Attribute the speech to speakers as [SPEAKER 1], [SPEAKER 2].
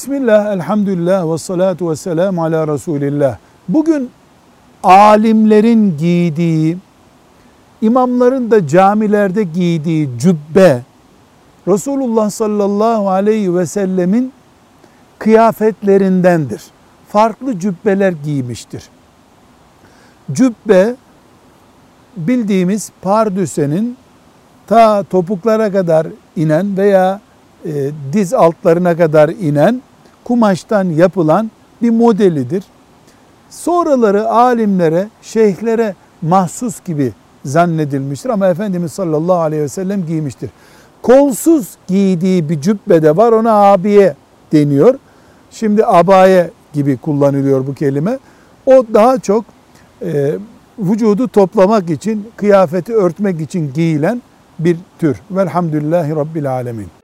[SPEAKER 1] Bismillah, elhamdülillah ve salatu ve selamu ala Resulillah. Bugün alimlerin giydiği, imamların da camilerde giydiği cübbe, Resulullah sallallahu aleyhi ve sellemin kıyafetlerindendir. Farklı cübbeler giymiştir. Cübbe bildiğimiz pardüsenin ta topuklara kadar inen veya e, diz altlarına kadar inen kumaştan yapılan bir modelidir. Sonraları alimlere, şeyhlere mahsus gibi zannedilmiştir ama Efendimiz sallallahu aleyhi ve sellem giymiştir. Kolsuz giydiği bir cübbe de var ona abiye deniyor. Şimdi abaye gibi kullanılıyor bu kelime. O daha çok e, vücudu toplamak için, kıyafeti örtmek için giyilen bir tür. Velhamdülillahi Rabbil Alemin.